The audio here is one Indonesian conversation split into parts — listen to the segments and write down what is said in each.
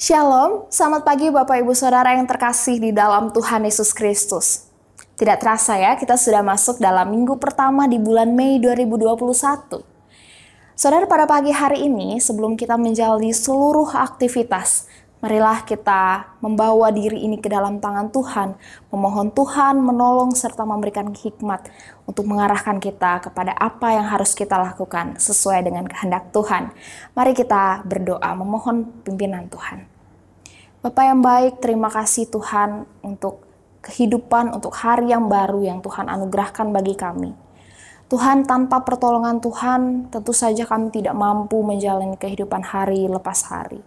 Shalom, selamat pagi Bapak Ibu Saudara yang terkasih di dalam Tuhan Yesus Kristus. Tidak terasa ya, kita sudah masuk dalam minggu pertama di bulan Mei 2021. Saudara, pada pagi hari ini, sebelum kita menjalani seluruh aktivitas, Marilah kita membawa diri ini ke dalam tangan Tuhan, memohon Tuhan menolong serta memberikan hikmat untuk mengarahkan kita kepada apa yang harus kita lakukan sesuai dengan kehendak Tuhan. Mari kita berdoa memohon pimpinan Tuhan. Bapak yang baik, terima kasih Tuhan untuk kehidupan, untuk hari yang baru yang Tuhan anugerahkan bagi kami. Tuhan, tanpa pertolongan Tuhan, tentu saja kami tidak mampu menjalani kehidupan hari lepas hari.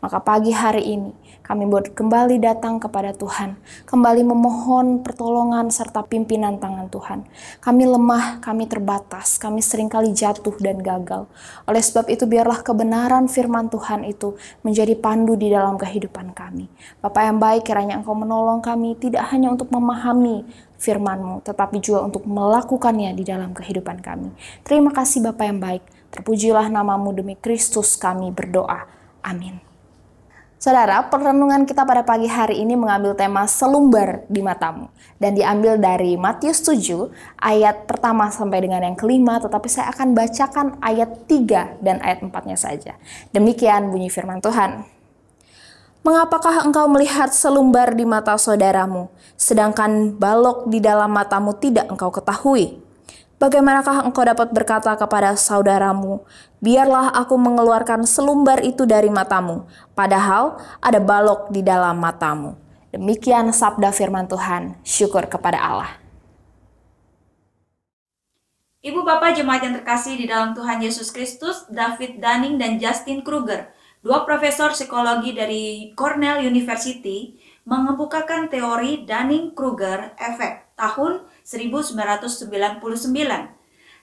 Maka pagi hari ini kami kembali datang kepada Tuhan, kembali memohon pertolongan serta pimpinan tangan Tuhan. Kami lemah, kami terbatas, kami sering kali jatuh dan gagal. Oleh sebab itu biarlah kebenaran firman Tuhan itu menjadi pandu di dalam kehidupan kami. Bapak yang baik, kiranya Engkau menolong kami tidak hanya untuk memahami firman-Mu, tetapi juga untuk melakukannya di dalam kehidupan kami. Terima kasih Bapak yang baik. Terpujilah namamu demi Kristus kami berdoa. Amin. Saudara, perenungan kita pada pagi hari ini mengambil tema selumbar di matamu dan diambil dari Matius 7 ayat pertama sampai dengan yang kelima, tetapi saya akan bacakan ayat 3 dan ayat 4-nya saja. Demikian bunyi firman Tuhan. Mengapakah engkau melihat selumbar di mata saudaramu, sedangkan balok di dalam matamu tidak engkau ketahui? Bagaimanakah engkau dapat berkata kepada saudaramu, "Biarlah aku mengeluarkan selumbar itu dari matamu," padahal ada balok di dalam matamu? Demikian sabda firman Tuhan. Syukur kepada Allah. Ibu Bapak Jemaat yang terkasih di dalam Tuhan Yesus Kristus, David Dunning dan Justin Kruger, dua profesor psikologi dari Cornell University, mengemukakan teori Dunning-Kruger Effect tahun 1999.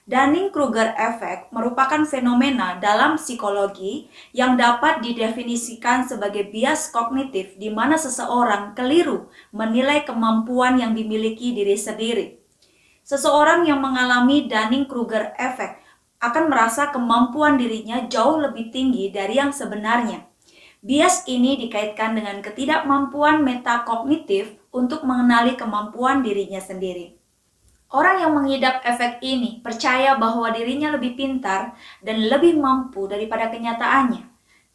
Dunning-Kruger Effect merupakan fenomena dalam psikologi yang dapat didefinisikan sebagai bias kognitif di mana seseorang keliru menilai kemampuan yang dimiliki diri sendiri. Seseorang yang mengalami Dunning-Kruger Effect akan merasa kemampuan dirinya jauh lebih tinggi dari yang sebenarnya. Bias ini dikaitkan dengan ketidakmampuan metakognitif untuk mengenali kemampuan dirinya sendiri. Orang yang mengidap efek ini percaya bahwa dirinya lebih pintar dan lebih mampu daripada kenyataannya.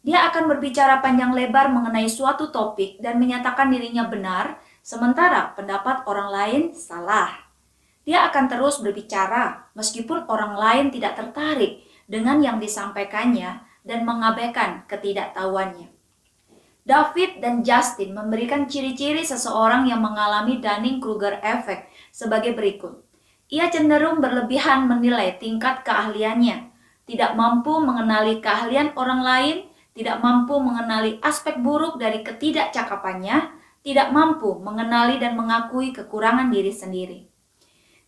Dia akan berbicara panjang lebar mengenai suatu topik dan menyatakan dirinya benar, sementara pendapat orang lain salah. Dia akan terus berbicara meskipun orang lain tidak tertarik dengan yang disampaikannya dan mengabaikan ketidaktahuannya. David dan Justin memberikan ciri-ciri seseorang yang mengalami Dunning-Kruger effect sebagai berikut. Ia cenderung berlebihan menilai tingkat keahliannya, tidak mampu mengenali keahlian orang lain, tidak mampu mengenali aspek buruk dari ketidakcakapannya, tidak mampu mengenali dan mengakui kekurangan diri sendiri.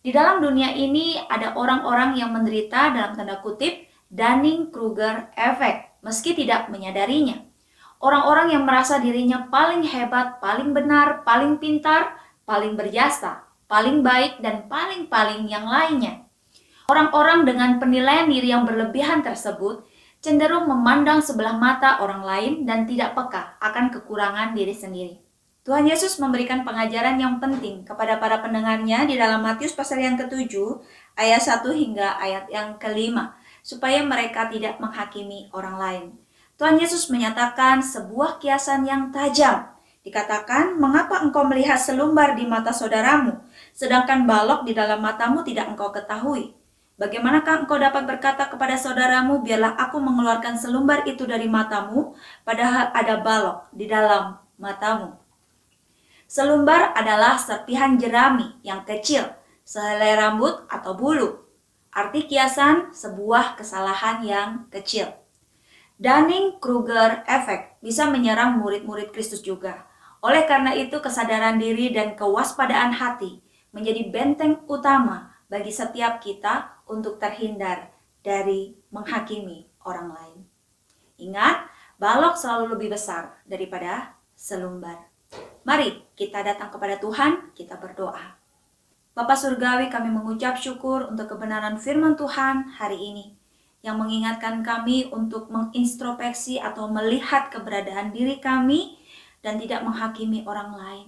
Di dalam dunia ini ada orang-orang yang menderita dalam tanda kutip Dunning-Kruger effect meski tidak menyadarinya. Orang-orang yang merasa dirinya paling hebat, paling benar, paling pintar, paling berjasa, paling baik, dan paling-paling yang lainnya. Orang-orang dengan penilaian diri yang berlebihan tersebut cenderung memandang sebelah mata orang lain dan tidak peka akan kekurangan diri sendiri. Tuhan Yesus memberikan pengajaran yang penting kepada para pendengarnya di dalam Matius pasal yang ketujuh, ayat 1 hingga ayat yang kelima, supaya mereka tidak menghakimi orang lain. Tuhan Yesus menyatakan sebuah kiasan yang tajam. Dikatakan, mengapa engkau melihat selumbar di mata saudaramu, sedangkan balok di dalam matamu tidak engkau ketahui. Bagaimanakah engkau dapat berkata kepada saudaramu, biarlah aku mengeluarkan selumbar itu dari matamu, padahal ada balok di dalam matamu. Selumbar adalah serpihan jerami yang kecil, sehelai rambut atau bulu. Arti kiasan sebuah kesalahan yang kecil. Dunning-Kruger Effect bisa menyerang murid-murid Kristus juga. Oleh karena itu, kesadaran diri dan kewaspadaan hati menjadi benteng utama bagi setiap kita untuk terhindar dari menghakimi orang lain. Ingat, balok selalu lebih besar daripada selumbar. Mari kita datang kepada Tuhan, kita berdoa. Bapak Surgawi, kami mengucap syukur untuk kebenaran firman Tuhan hari ini. yang mengingatkan kami untuk mengintrospeksi atau melihat keberadaan diri kami dan tidak menghakimi orang lain.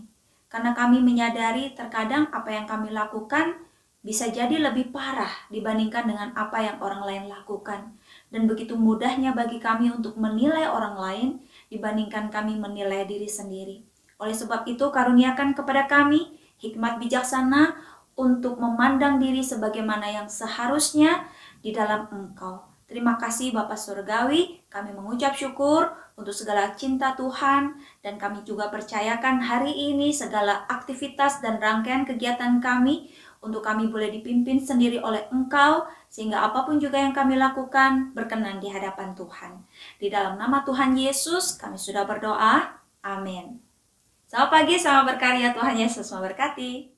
Karena kami menyadari terkadang apa yang kami lakukan bisa jadi lebih parah dibandingkan dengan apa yang orang lain lakukan. Dan begitu mudahnya bagi kami untuk menilai orang lain dibandingkan kami menilai diri sendiri. Oleh sebab itu, karuniakan kepada kami hikmat bijaksana untuk memandang diri sebagaimana yang seharusnya di dalam Engkau. Terima kasih Bapak Surgawi, kami mengucap syukur untuk segala cinta Tuhan dan kami juga percayakan hari ini segala aktivitas dan rangkaian kegiatan kami untuk kami boleh dipimpin sendiri oleh Engkau sehingga apa pun juga yang kami lakukan berkenan di hadapan Tuhan. Di dalam nama Tuhan Yesus kami sudah berdoa. Amin. Selamat pagi, selamat berkarya Tuhan Yesus memberkati.